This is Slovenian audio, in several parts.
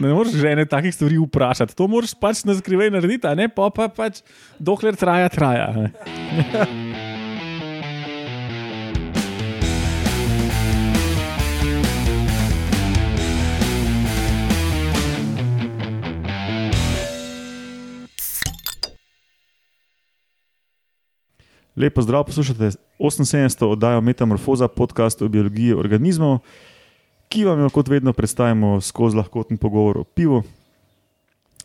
Ne moreš žene takih stvari vprašati. To moraš pač na skrivaj narediti, a ne pa, pa pač dokler traja, traja. Lepo zdrav, poslušate 78. oddajo Metamorfoza, podcast o biologiji organizmov, ki vam jo kot vedno predstavimo skozi lahkoten pogovor o pivu.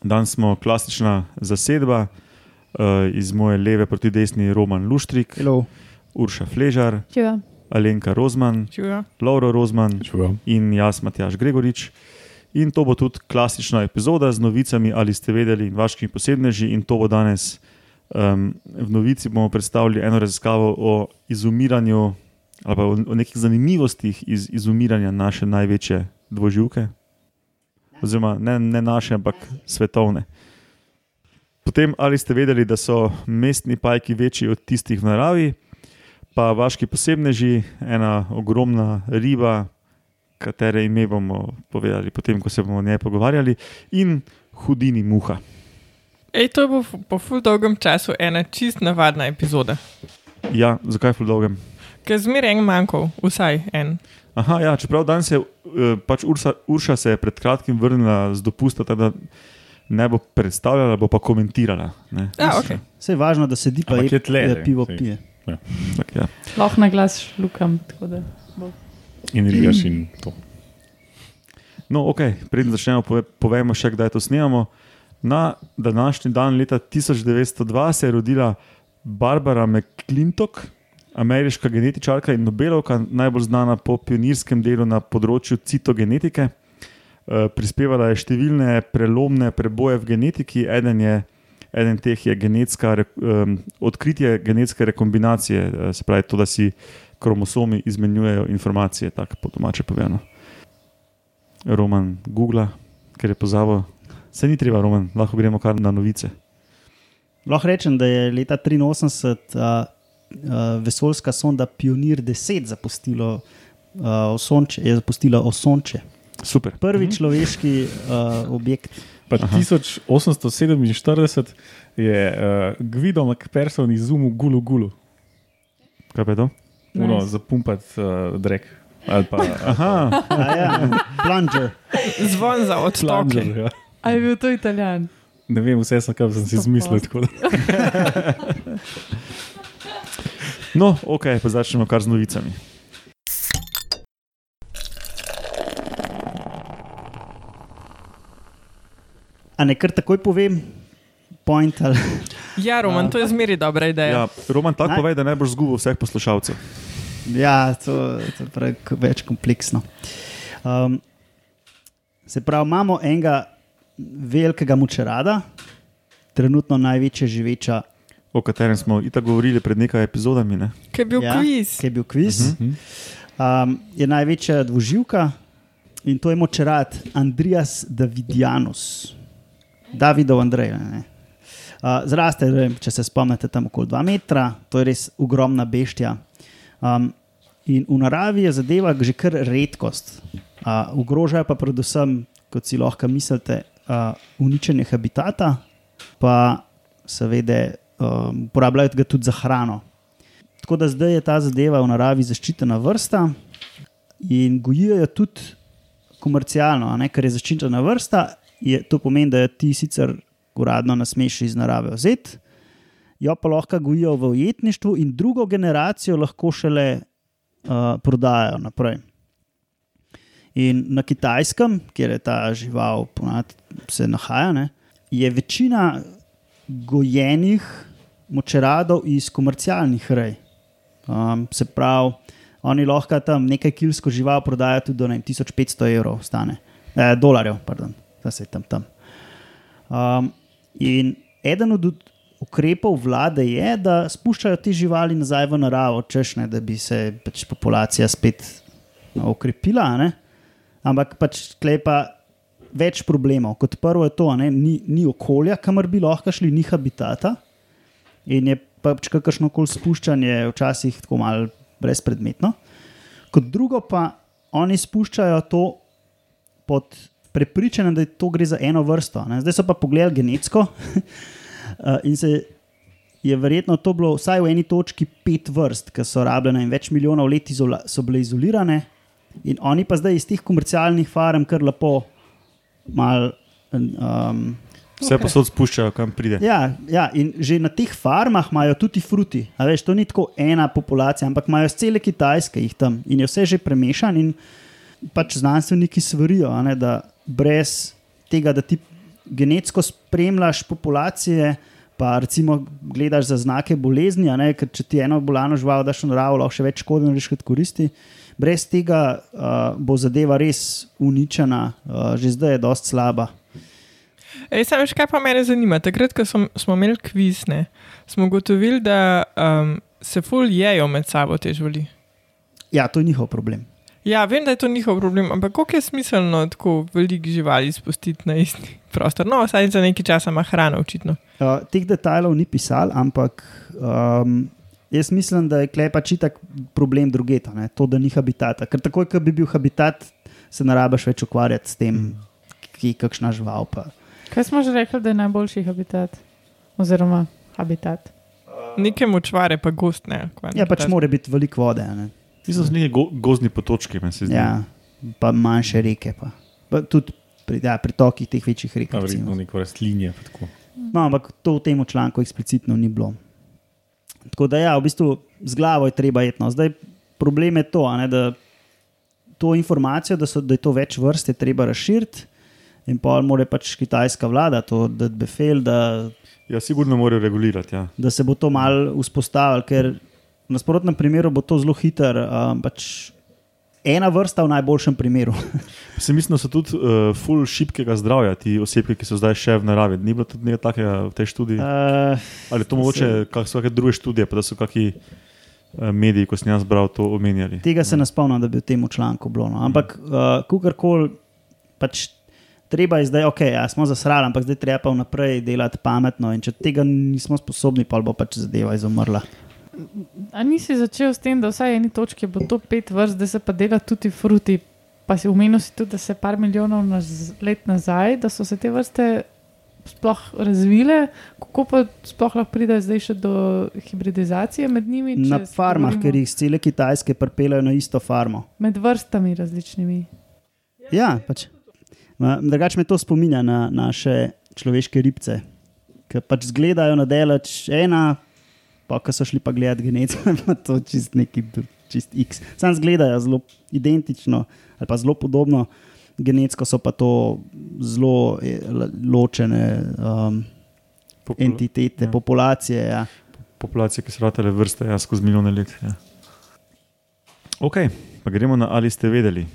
Danes smo klasična zasedba, uh, iz moje leve proti desni Roman Luštrik, Hello. Urša Fležar, Čuva. Alenka Rozman, Čuva. Lauro Rozman Čuvam. in jaz, Matjaš Gregorič. In to bo tudi klasična epizoda z novicami, ali ste vedeli, in vaškimi posebneži. In to bo danes um, v novici bomo predstavili eno raziskavo o izumiranju, ali pa o, o nekih zanimivostih iz izumiranja naše največje dvoživke. Oziroma ne, ne naše, ampak svetovne. Potem, ali ste vedeli, da so mestni pajki večji od tistih v naravi, pa vaški posebneži, ena ogromna riba, katere ime bomo povedali, potem, ko se bomo o njej pogovarjali, in hudini muha. Ej, to bo f- po ful dolgem času ena čist navadna epizoda. Ja, zakaj v dolgem? Ker zmeraj en manjkal, vsaj en. Aha, ja, čeprav danes je eh, pač Ursa, Urša se je pred kratkim vrnila z dopusta, tako da ne bo predstavljala, bo pa komentirala. Ne? Ja, ok. Vse je važno, da sedi pa je, je tle, ne, pivo saj. pije. Tak, ja. Lahko na glas šlukam. da. In rigaš in to. No, ok, preden začnemo, pove, povemo še, kdaj to snemamo. Na današnji dan, leta 1902, se je rodila Barbara McClintock, ameriška genetičarka in Nobelovka, najbolj znana po pionirskem delu na področju citogenetike. Eh, Prispevala je številne prelomne preboje v genetiki, eden, je, eden teh je genetska, em, odkritje genetske rekombinacije, eh, se pravi to, da si kromosomi izmenjujejo informacije, tako po domače povedano. Roman Google, ker je pozabil. Se ni treba, Roman, lahko gremo kar na novice. Lahko rečem, da je leta 1983 uh, uh, vesoljska sonda Pionir 10 zapustilo, uh, osonče, je zapustila Osonče. Super. Prvi človeški uh, objekt. Pa 1847 je uh, Gvido McPherson izumil gulu gulu, Kaj pa je to? uno Nice. za pumpat uh, drek. Ali pa Aha, A Ja, plunger. Zvon za. Plunger, ja. A je bil to italijan? Ne vem, vse sem, kar sem si izmislil. no, ok, pa začnemo kar z novicami. A ne kar takoj povem, point ali. Ja, Roman, to je zmeraj dobra ideja. Ja, Roman, tako Naj- povej, da ne boš zgubil vseh poslušalcev. Ja, to, to je prav več kompleksno. Um, se pravi, imamo enega velikega mučerada, trenutno največja živeča, O katerem smo itak govorili pred nekaj epizodami. Ne? Ker je bil Ja. kviz. ki je bil kviz. Uh. -huh. um, je največja dvoživka in to je močerad Andrijas Davidianus, Davidov Andrej. ne. Uh, zraste, če se spomnite, tam okoli 2 metra, to je res ogromna beštja. Um, in v naravi je zadeva že kar redkost. Uh, ogrožajo pa predvsem, kot si lahko mislite, uh, uničenje habitata, pa seveda um, uporabljajo ga tudi za hrano. Tako da zdaj je ta zadeva v naravi zaščitena vrsta in gojijo jo tudi komercialno, ne, ker je zaščitena vrsta. Je, to pomeni, da jo ti sicer uradno ne smeš iz narave vzeti, jo pa lahko gojijo v ujetništvu in drugo generacijo lahko šele uh, prodajajo naprej. In na kitajskem, kjer je ta žival ponad, se nahaja, ne, je večina gojenih močeradov iz komercialnih rej. Um, se pravi, oni lahko tam nekaj kilsko žival prodajajo tudi do vem, 1500 evrov, stane, eh, dolarjev, pardon, da se tam tam. Um, in eden od ukrepov vlade je, da spuščajo te živali nazaj v naravo, češne, da bi se pač populacija spet no, okrepila. ne. Ampak pač klepa več problemov. Kot prvo je to, a ne, ni, ni okolja, kamor bi lahko šli, ni habitata. In je pač kakršno koli spuščanje včasih tako malo brezpredmetno. Kot drugo pa oni spuščajo to pod prepričana, da to gre za eno vrsto. Ne. Zdaj so pa pogledali genetsko uh, in se je verjetno to bilo vsaj v eni točki pet vrst, ki so rabljene in več milijonov let izola, so bile izolirane, in oni pa zdaj iz teh komercialnih farm kar lepo mal. Um, Vse Okej. posod spuščajo, kam pride. Ja, ja, in že na teh farmah imajo tudi fruti. A Veš, to ni tako ena populacija, ampak imajo cele Kitajske jih tam in je vse že premešan. In pač znanstveniki svarijo, ne, da brez tega, da ti genetsko spremljaš populacije, pa recimo gledaš za znake bolezni, ne, ker če ti eno bolano žival daš v naravo, lahko še več škode narediš kot koristi. Brez tega uh, bo zadeva res uničena, uh, že zdaj je dosti slaba. Ej, sam veš, kaj pa mene zanima. Takrat, ko smo, smo imeli kvizne, smo ugotovili, da um, se ful jejo med sabo te živali. Ja, to je njihov problem. Ja, vem, da je to njihov problem, ampak koliko je smiselno tako veliko živali spustiti na isti prostor? No, vsaj za nekaj časa ima hrano, očitno. Uh, teh detajlov ni pisal, ampak um, jaz mislim, da je klepa čitak problem drugeta, ne? to, da ni habitata. Ker takoj, ko bi bil habitat, se ne rabiš več ukvarjati s tem, ki je kakšna žival. Pa. Kaj smo že rekli, da je najboljši habitat? Oziroma habitat. Neke močvare, pa gost ne. Ja, pač habitat. mora biti veliko vode. a Ne? Niso z neki go, gozdni potočki, meni se zdi. Ja, pa manjše reke. Pa. Pa tudi pri ja, pritokih teh večjih rek. Verjetno neko rastlinje. pa tako. No, ampak to v tem članku eksplicitno ni bilo. Tako da, ja, v bistvu z glavo je treba etno. Zdaj, problem je to, a ne, da to informacijo, da, so, da je to več vrst, je treba razširiti. In pa mora pač kitajska vlada to dati befel, da, Ja, sigurno morajo regulirati. Ja. da se bo to mal vzpostavilo, ker v nasprotnem primeru bo to zelo hiter. Um, pač ena vrsta v najboljšem primeru. Se mislim, da so tudi uh, full šibkega zdravja ti osebki, ki so zdaj še v naravi. Ni bilo tudi nekaj takega v tej študiji. Uh, Ali to mogoče, kak so kakšne druge študije, pa da so kakšni uh, mediji, ko sem jaz bral, to omenjali. Tega se ne spomnim, da bi v tem članku bilo. No. Ampak, uh, kakorkoli, pač treba je zdaj, ok, ja, smo zasrali, ampak zdaj treba pa vnaprej delati pametno. In če tega nismo sposobni, pa bo pač zadeva izumrla. A nisi začel s tem, da vsaj eni točki bo to pet vrst, da se pa dela tudi fruti. Pa si umenil si tudi, da se par milijonov naz, let nazaj, da so se te vrste sploh razvile, kako pa sploh lahko pride zdaj še do hibridizacije med njimi? Na farmah, govorimo ker jih cele Kitajske pripeljajo na isto farmo. Med vrstami različnimi. Ja, pač. Drugače me to spominja na naše človeške ribce, ki pač izgledajo na delač ena, pa ko so šli pa gledati genetsko, pa to čist neki čist X. Sam izgledajo zelo identično ali pa zelo podobno, genetsko so pa to zelo lo- ločene um, Popula entitete, ja. populacije. Ja. populacije, ki so ratele vrste ja, skozi milijone let. Ja. Ok, pa gremo na ali ste vedeli.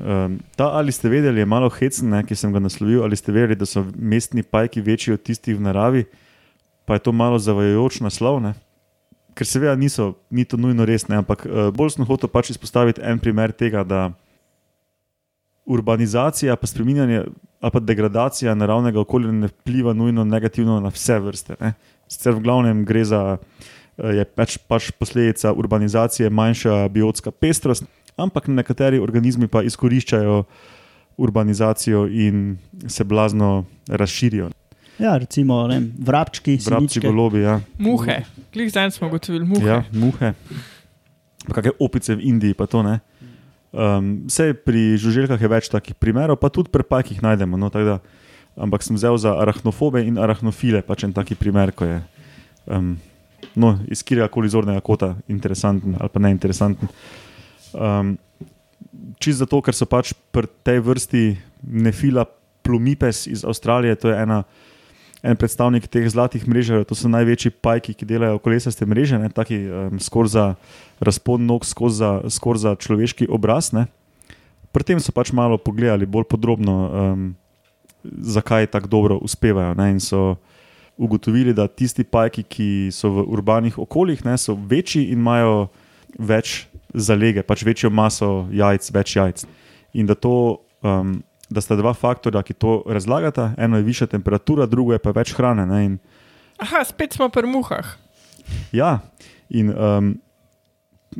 Um, ta ali ste vedeli je malo hecen, ki sem ga naslovil. Ali ste vedeli, da so mestni pajki večji od tistih v naravi, pa je to malo zavajajoč naslov. Ne? Ker seveda niso, ni to nujno res, ne, ampak uh, bolj sem hotel pač izpostaviti en primer tega, da urbanizacija, pa spreminjanje ali pa degradacija naravnega okolja ne vpliva nujno negativno na vse vrste. Ne. Sicer v glavnem gre za eh, je pač, pač posledica urbanizacije manjša biotska pestrost, ampak nekateri organizmi pa izkoriščajo urbanizacijo in se blazno razširijo. Ja, recimo ne, vem, vrabčki, siničke. golobi, ja. Muhe. Glih zdaj smo ugotovili muhe. Ja, muhe. Pa kakšne opice v Indiji, pa to ne. Um, vse pri žuželkah je več takih primerov, pa tudi pri pajkih najdemo. No, da, ampak sem vzel za arahnofobe in arachnofile, pač en taki primer, ko je um, no, iz kjerkoli zornega kota interesanten ali pa neinteresanten. Um, Čisto zato, ker so pač pri tej vrsti nefila plumipes iz Avstralije, to je ena en predstavnik teh zlatih mrež, to so največji pajki, ki delajo kolesaste mreže, ne, taki um, skoraj za razpon nog, skoraj za, skor za človeški obraz. Ne. Pri tem so pač malo pogledali bolj podrobno, um, zakaj tako dobro uspevajo. Ne, in so ugotovili, da tisti pajki, ki so v urbanih okoljih, ne, so večji in imajo več zalege, pač večjo maso jajc, več jajc. In da to. Um, Da sta dva faktorja, ki to razlagata. Eno je višja temperatura, drugo je pa več hrane. Ne? In Aha, spet smo pri muhah. Ja, in um,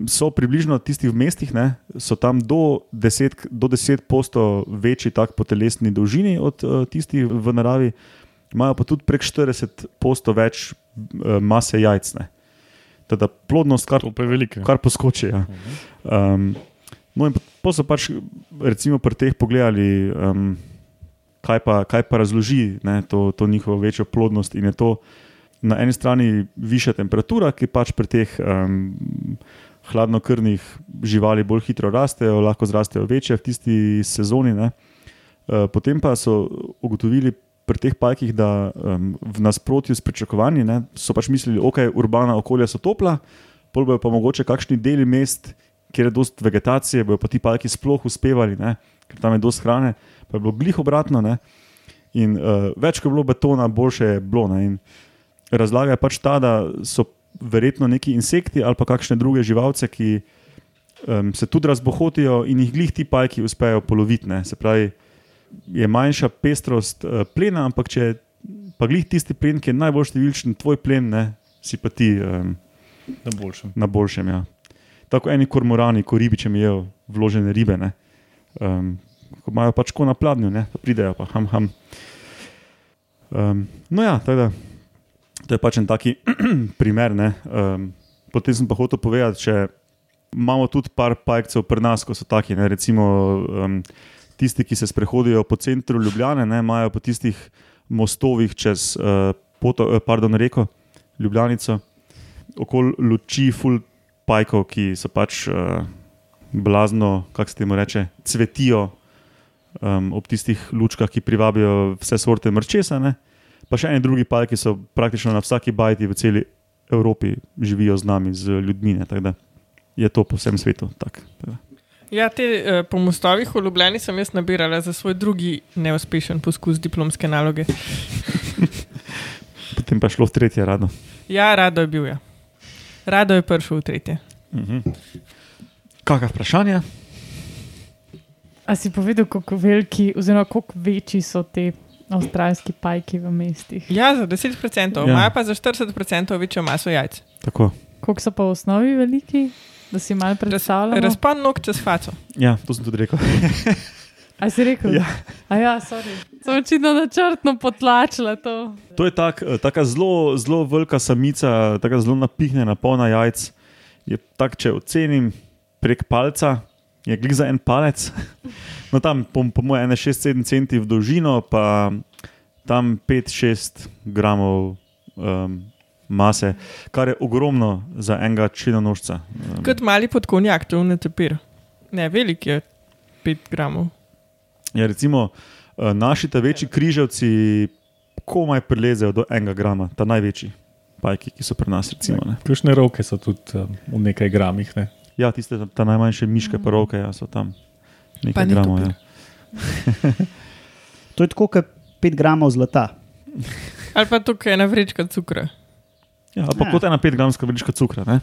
so približno tisti v mestih, ne, so tam do 10, do 10 posto večji tak po telesni dolžini od uh, tistih v naravi, imajo pa tudi prek 40 posto več uh, mase jajc. Ne. Teda plodnost kar, kar poskoči. Ja. Um, no in pa so pač recimo pri teh pogledali, um, kaj, pa, kaj pa razloži ne, to, to njihovo večjo plodnost in je to na eni strani višja temperatura, ki pač pri teh um, hladnokrvnih živali bolj hitro rastejo, lahko zrastejo večje v tisti sezoni. Ne. Uh, potem pa so ugotovili pri teh pajkih, da um, v nasprotju s pričakovanji ne, so pač mislili, okay, urbana okolja so topla, pol bojo pa mogoče kakšni deli mest, kjer je dosti vegetacije, bojo pa ti pajki sploh uspevali, ne, ker tam je dosti hrane, pa je bilo glih obratno. Ne, in uh, več kot je bilo betona, boljše je bilo. Ne, in razlaga je pač ta, da so verjetno neki insekti ali pa kakšne druge živalce, ki um, se tudi razbohotijo in jih glih ti pajki uspejo poloviti. Ne. Se pravi, je manjša pestrost uh, plena, ampak če pa glih tisti plen, ki je najbolj številčen, tvoj plen, ne, si pa ti um, Na boljšem. na boljšem. Ja. Tako eni kormorani, ko ribičem jejo vložene ribe. Ne. Um, ko imajo pač ko na pladnju, ne, pa pridejo pa ham, ham. Um, no ja, tako da, to je pač en taki primer. ne. Um, potem sem pa hotel povedati, če imamo tudi par pajkcev pri nas, ko so taki, ne, recimo um, tisti, ki se sprehodijo po centru Ljubljane, ne, imajo po tistih mostovih čez uh, poto, uh, pardon, reko Ljubljanico, okoli luči ful pajkov, ki so pač uh, blazno, kako se temu reče, cvetijo um, ob tistih lučkah, ki privabijo vse sorte mrčesa. Ne? Pa še eni drugi pajki so praktično na vsaki bajti v celi Evropi živijo z nami, z ljudmi. ne, tako da Je to po vsem svetu. Tak, tako. Ja, te uh, po mostovih v Ljubljani sem jaz nabirala za svoj drugi neuspešen poskus diplomske naloge. Potem pa šlo v tretje rado. Ja, rado je bil. Ja. Rado je prišel v tretje. Mhm. Kakšno vprašanje? A si povedal, kako veliki, oziroma kako večji so te avstralski pajki v mestih? Ja, za 10%, Ja. ja. imajo pa za 40% večjo maso jajc. Tako. Koliko so pa v osnovi veliki, da si malo predstavljamo? Razpon nog čez faco. Ja, to sem tudi rekel. A si rekel? Ja. A ja, sorry. Sem očitno načrtno potlačila to. To je tak, eh, taka zelo, zelo velika samica, tako zelo napihnjena, polna jajc. Je tak, če ocenim prek palca, je glik za en palec. No, tam, po, po mojem, 6-7 centi v dolžino, pa tam 5-6 gramov um, mase, kar je ogromno za enega črnonožca. Um, Kot mali podkonjak, to je netepir. Ne, velik je 5 gramov. ja, recimo, eh, naši ta večji križavci komaj prilezejo do enega grama, ta največji pajki, ki so pri nas. Recimo, ne. Ključne roke so tudi um, v nekaj gramih. Ne? Ja, tiste najmanjše miške, pa roke, ja, so tam nekaj ni gramov. Ja. To je tako, kot 5 gramov zlata. Ali pa tukaj ena vrečka cukra. Ja, ali pa Ja. kot ena 5 gramska žlička cukra. Ne?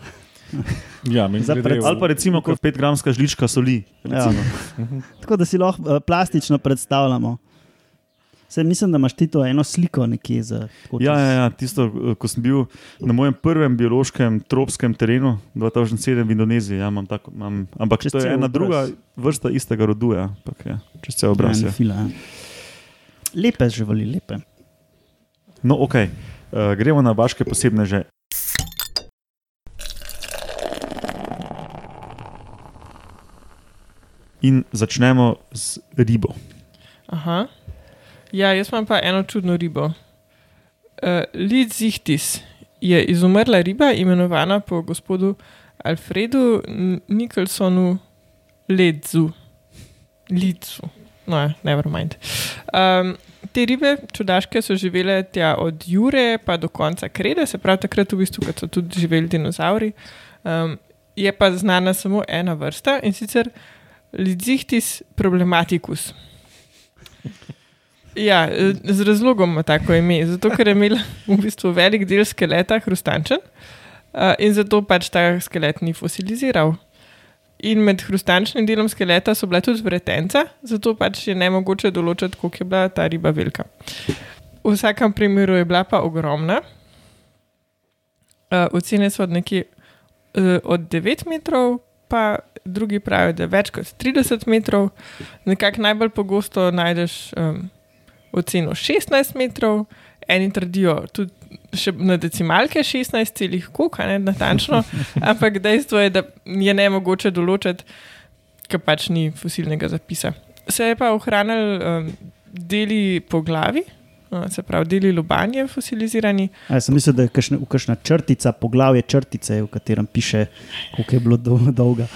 Ja, pred- Ali pa recimo kot 5 gramska žlička soli. Ja. recimo. Tako da si lahko uh, plastično predstavljamo. Se, mislim, da imaš ti to eno sliko nekje za Ja, ja, ja, tisto, eh, ko sem bil na mojem prvem biološkem tropskem terenu 2007 v Indoneziji. Ja, imam tako, imam, ampak Čez to je ena obraz. druga vrsta istega rodu, ja, ampak, ja, čez cel obraz. Ja, Ja. ja. Lepe živali, lepe. No, ok, uh, gremo na vaše posebne že. In začnemo z ribo. Aha. Ja, jaz imam pa eno čudno ribo. Uh, Lidzichtis je izumrla riba, imenovana po gospodu Alfredu N- Nicholsonu Ledzu. Lidzu. No, ja, never mind. Um, te ribe, čudaške, so živele tja od Jure pa do konca Krede, se pravi takrat, v bistvu, ko so tudi živeli dinozauri. Um, je pa znana samo ena vrsta in sicer Lidzichtis problematicus. Ja, z razlogom ima tako ime, zato ker je imela v bistvu velik del skeleta hrustančen uh, in zato pač ta skelet ni fosiliziral. In med hrustančnim delom skeleta so bila tudi vretenca, zato pač je ne mogoče določiti, koliko je bila ta riba velika. V vsakem primeru je bila pa ogromna. Uh, ocene so od nekje uh, od 9 metrov, pa drugi pravijo, da je več kot 30 metrov. Nekako najbolj pogosto najdeš um, oceno 16 metrov, eni trdijo tudi še na decimalke 16, celih koka, ne natančno, ampak dejstvo je, da je ne mogoče določiti, ker pač ni fosilnega zapisa. Se je pa ohranil um, deli po glavi. no, Se pravi, deli lobanje fosilizirani, A, sem mislil, da je kakšna, kakšna črtica, poglavje črtice, v katerem piše, koliko je bilo dol, dolga.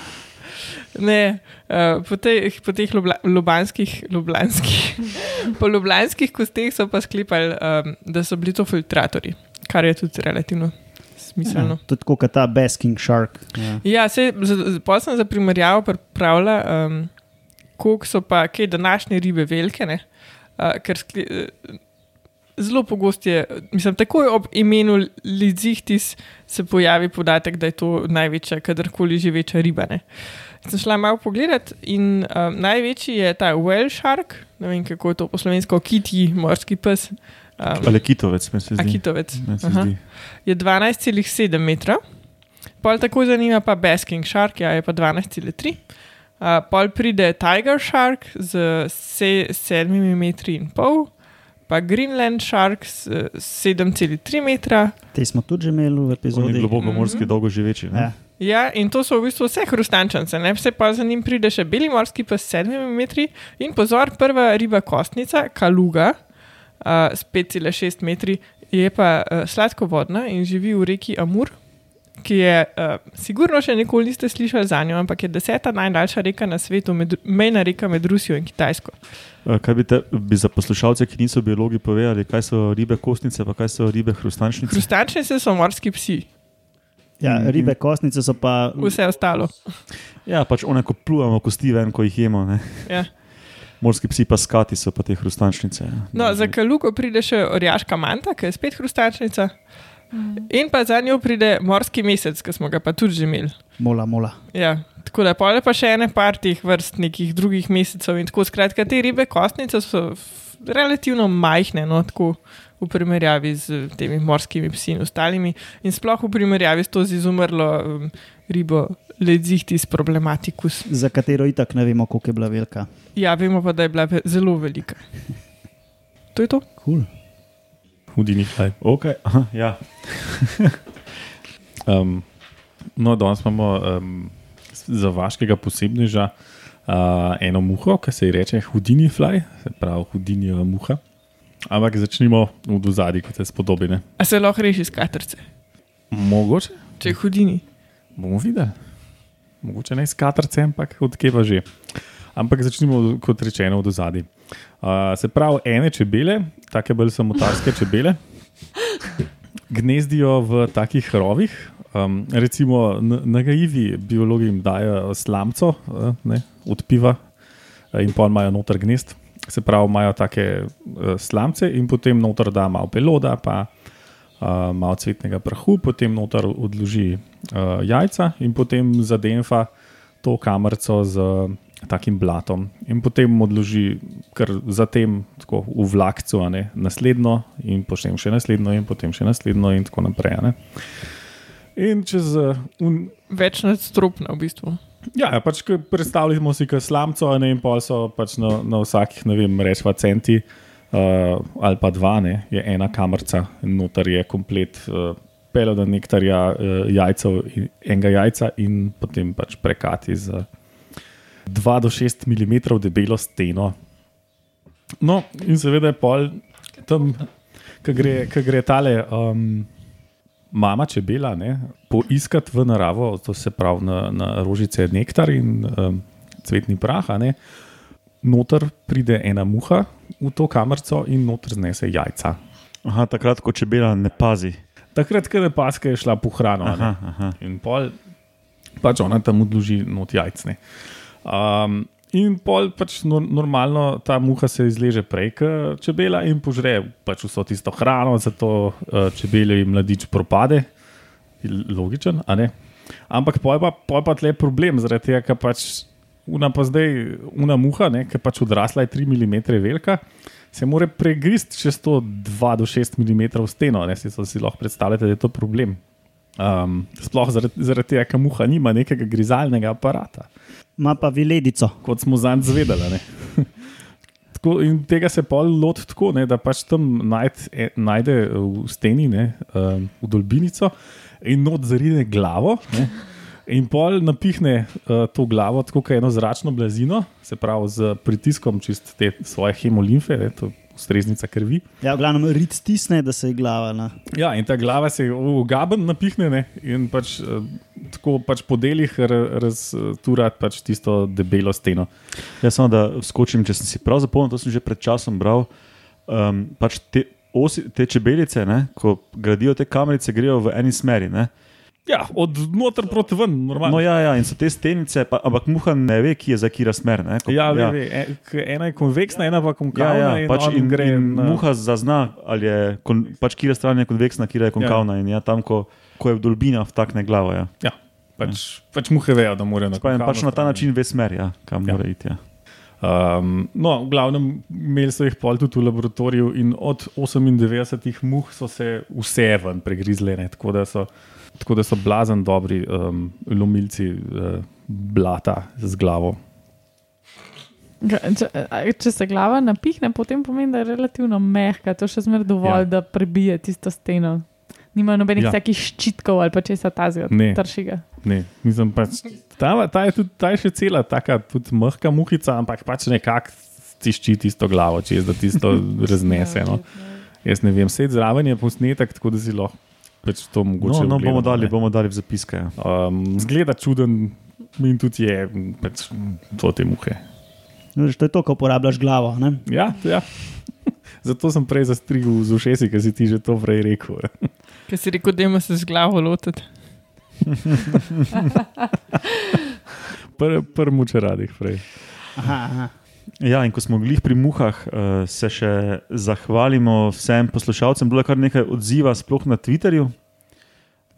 Ne, uh, po, teh, po teh lubla, lubanskih, ljubljanskih, po ljubljanskih kosteh so pa sklepali, um, da so bili to filtratori, kar je tudi relativno smiselno. Ja, tudi kot ta Basking Shark. Ja. Ja, se, pa sem za primerjavo pripravila, um, koliko so pa kaj današnje ribe velike. ne, Uh, ker skli, uh, zelo pogosto je, mislim, takoj ob imenu Lizihtis se pojavi podatek, da je to največja, kadarkoli živeča riba. Ne. Sem šla malo pogledat in um, največji je ta whale shark, ne vem kako je to po slovensko, kitji, morski pes. Um, Ali kitovec, mi se zdi. Akitovec. Meni se zdi. je 12,7 metra. Pol tako zanima pa Basking Shark, ja, je pa 12,3. Uh, pol pride Tiger Shark z se, 7 metri in pol, pa Greenland Shark s eh, 7,3 metra. Te smo tudi že imeli v Oni epizodi. globoko morski, Mhm. dolgo živeči. ne? Ja. Ja, in to so v bistvu vse hrustančance, ne vse pa za njim pride še beli morski pes s 7 metri in pozor, prva riba kostnica, kaluga uh, s 5,6 metri, je pa uh, sladkovodna in živi v reki Amur, ki je, uh, sigurno še nikoli niste slišali za njo, ampak je deseta najdaljša reka na svetu, med, mejna reka med Rusijo in Kitajsko. Kaj bi, te, bi za poslušalce, ki niso biologi, povedali, kaj so ribe kostnice, pa kaj so ribe hrustančnice? Hrustančnice so morski psi, Ja, Mhm. ribe kostnice so pa. vse ostalo. Ja, pač one, ko plujemo kosti ven, ko jih jemo. Ne? Ja. Morski psi pa skati so pa te hrustančnice. ja. No, za kalugo pride še orjaška manta, ki je spet hrustančnica. In pa za njo pride morski mesec, ki smo ga pa tudi že imeli. Mola, mola. Ja, tako da pole pa še ene par teh vrst nekih drugih mesecev in tako skratka, te ribe kostnice so relativno majhne, no, tako v primerjavi z temi morskimi psi in ostalimi in sploh v primerjavi s to z izumrlo um, ribo Ledzihtis problematicus. Za katero itak ne vemo, koliko je bila velika. Ja, vemo pa, da je bila zelo velika. To je to? Cool. Hudini fly. Okay. Aha, ja. Um, no, danes imamo um, za vaškega posebneža uh, eno muho, ki se ji reče Hudini fly, se pravi Hudinijeva muha. Ampak začnimo od zadaj, kot se spodobi. ne. A se lahko reši s katrce, Mogoče če je hudini. bomo videli. Mogoče ne iz katrce, ampak odkje pa že. Ampak začnimo, kot rečeno, od zadaj. Uh, se pravi, ene čebele, take bolj samotarske čebele, gnezdijo v takih rovih. Um, recimo, n- nagajivi biologi jim dajo slamco uh, ne, od piva uh, in pa imajo noter gnezd. Se pravi, imajo take uh, slamce in potem noter da malo peloda, pa uh, malo cvetnega prahu, potem noter odloži uh, jajca in potem zadenfa to kamerco z uh, takim blatom. In potem odloži kar zatem tako v vlakcu, ne, naslednjo in potem še naslednjo in potem še naslednjo in tako naprej. ne. In čez uh, un, Več nadstropna v bistvu. Ja, ja, pač predstavljamo si kot slamco, a ne, in pol so pač na, na vsakih, ne vem, rečva centi uh, ali pa dva, ne, je ena kamerca, noter je komplet uh, peloda nektarja, uh, jajcev, in, enega jajca in potem pač prekati z 2 do 6 mm debelo steno. No, in seveda je pol tam, ki gre, ko gre tale. Um, Mama čebela, ne, poiskati v naravo, to se pravi na, na rožice nektar in um, cvetni prah, a ne, noter pride ena muha v to kamerco in noter znese jajca. Aha, takrat, ko čebela ne pazi. Takrat, ko je paska je šla po hrano Aha, aha. in pol, pač ona tam odloži not jajcne. Um, in pol pač no, normalno ta muha se izleže prej, kot čebela in požre pač vso tisto hrano, zato uh, čebele in mladič propade. Logičen, a ne? Ampak pol pa, pol pa tle problem, zaradi tega, ker pač una pa zdaj, una muha, ki pač odrasla je 3 mm velika, se mora pregrist čez to 2 do 6 mm steno. Ne, si, si lahko predstavljate, da je to problem. Um, sploh zaradi, zaradi tega, ker muha nima nekega grizalnega aparata, ima pa viledico. kot smo zanj zvedeli. Tako, in tega se pol loti tako, ne, da pač tam najd, e, najde v steni, ne, um, v dolbinico in not zarine glavo. Ne, in pol napihne uh, to glavo tako, kot eno zračno blazino, se pravi z pritiskom čist te svoje hemolimfe, ne, to je ustreznica krvi. Ja, v glavnem rit stisne, da se je glava. Na. Ja, in ta glava se v gaben napihne ne, in pač, uh, tako pač po delih raztura pač tisto debelo steno. Jaz samo da skočim, če sem si prav zapomnil, to sem že pred časom bral. Um, pač te, osi, te čebelice, ne, ko gradijo te kamerice, grejo v eni smeri. Ne. Ja, od noter proti ven, normalno. No, ja, ja, in so te stenice, pa, ampak muha ne ve, ki je za kira smer. Ne, ko, Ja, ve, ve. E, ena je konveksna, ena pa Ja, konkavna. ja, in pač in, gre in na- muha zazna, ali je kon, pač kira stran je konveksna, kira je konkavna. Ja. In ja, tam, ko, ko je v dolbina, vtakne glavo. Ja. Ja, pač, pač muhe vejo, da morajo na konkavno pač na ta način ve smer, ja, kam Ja. ja. mora iti. Ja. Um, no, v glavnem, imeli so jih pol tudi v laboratoriju, in od 98 muh so se vse ven pregrizle, ne, tako, da so, tako da so blazen dobri um, lomilci uh, blata z glavo. Če, če se glava napihne, potem pomeni, da je relativno mehka, to še zmeraj dovolj, Ja. ja. da prebije tisto steno. Nima nobenih Ja. ja. takih ščitkov ali pa česa tazga, Ne. tršiga. Ne, mislim, pač, ta, ta, je tudi, ta je še cela, tako tudi mehka muhica, ampak pač nekako tišči tisto glavo, čez da tisto raznese. No. Jaz ne vem, sedaj zraven je posnetek, tako da si lahko pač to mogoče. No, no, bomo ogledamo, dali, bomo dali v zapiske. Ja. Um, zgleda čuden in tudi je pač, to te muhe. No, veš, To je to, ko uporabljaš glavo. Ne? Ja, ja. Zato sem prej zastrigel z ušesi, ker si ti že to prej rekel. Ker si rekel, da se z glavo lotiti. Prvi pr muče radih prej. Aha, aha. Ja, in ko smo bili pri muhah, uh, se še zahvalimo vsem poslušalcem. Bilo je kar nekaj odziva, sploh na Twitterju.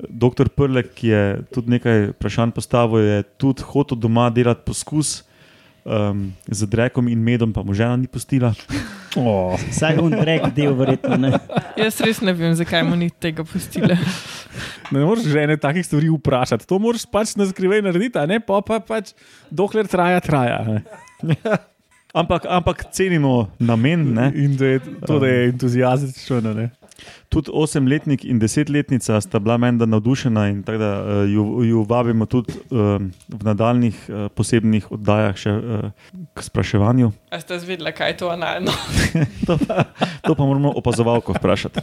Doktor Prlek ki je tudi nekaj vprašanj postavil, je tudi hotel doma delati poskus um, z drekom in medom, pa mu žena ni pustila. Oh. Saj on rek del, verjetno. Ne? Jaz res ne vem, zakaj mu ni tega pustila. Ne moreš žene takih stvari vprašati. To moraš pač na skrivaj narediti, a ne pa, pa pač dokler traja, traja. ne. Ampak, ampak cenimo namen. Ne? In da je to, da je entuzijastično. Ne? Tudi osemletnik in desetletnica sta bila menda navdušena in tako da uh, ju, ju vabimo tudi um, v nadaljnih uh, posebnih oddajah še uh, k spraševanju. A ste zvedeli, kaj je to analno? To pa, to pa moramo opazovalko vprašati.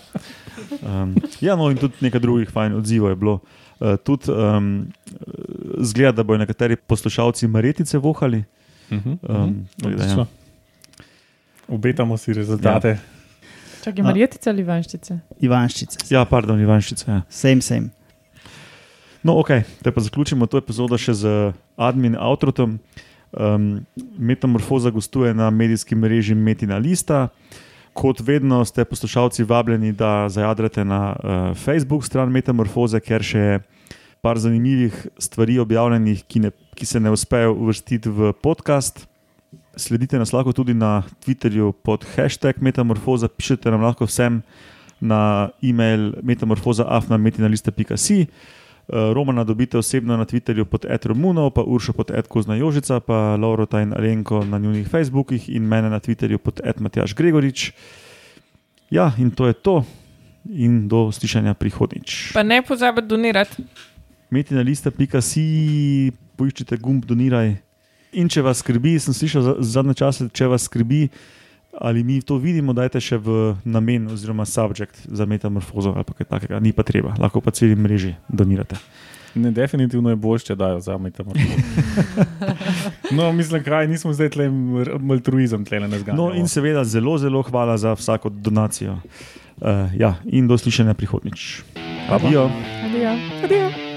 Um, ja, no, in tudi nekaj drugih fajn odzivov je bilo. Uh, tudi um, zgleda, da bodo nekateri poslušalci maretice vohali. Mhm, Um, tako da, ja. Obetamo si rezultate. Čakaj, marjetice ali vanščice? Ivanščice. Ja, pardon, Ivanšice. Ja. Same, same. No, ok, te pa zaključimo to epizodo še z admin outrotom. Um, Metamorfoza gostuje na medijskem mreži Metina Lista. Kot vedno ste poslušalci vabljeni, da zajadrate na uh, Facebook stran Metamorfoze, ker še je par zanimivih stvari objavljenih, ki, ne, ki se ne uspejo uvrstiti v podcast. Sledite nas lahko tudi na Twitterju pod hashtag Metamorfoza, pišete nam lahko vsem na e-mail metamorfoza.afnametinalista.si. Uh, Romana dobite osebno na Twitterju pod Edromuno, pa Uršo pod Edkozna Jožica, pa Laurota in Alenko na njunih Facebookih in mene na Twitterju pod Edmatjaš Gregorič. Ja, in to je to. In do slišanja prihodnič. Pa ne pozabite donirati. Metinalista.si, poiščite gumb doniraj. In če vas skrbi, sem slišal za- zadnje čase, če vas skrbi, ali mi to vidimo, dajte še v namen oziroma subjekt za metamorfozo ali pa kaj takega, ni pa treba, lahko pa celi mreži donirate. Ne, definitivno je bolje, če dajo za metamorfozo. no, mislim, kaj nismo zdaj tle altruizem, tle ne zganja. No, in seveda zelo, zelo hvala za vsako donacijo. Uh, ja, in do slišanja prihodnič. Adijo. Adijo. Adijo.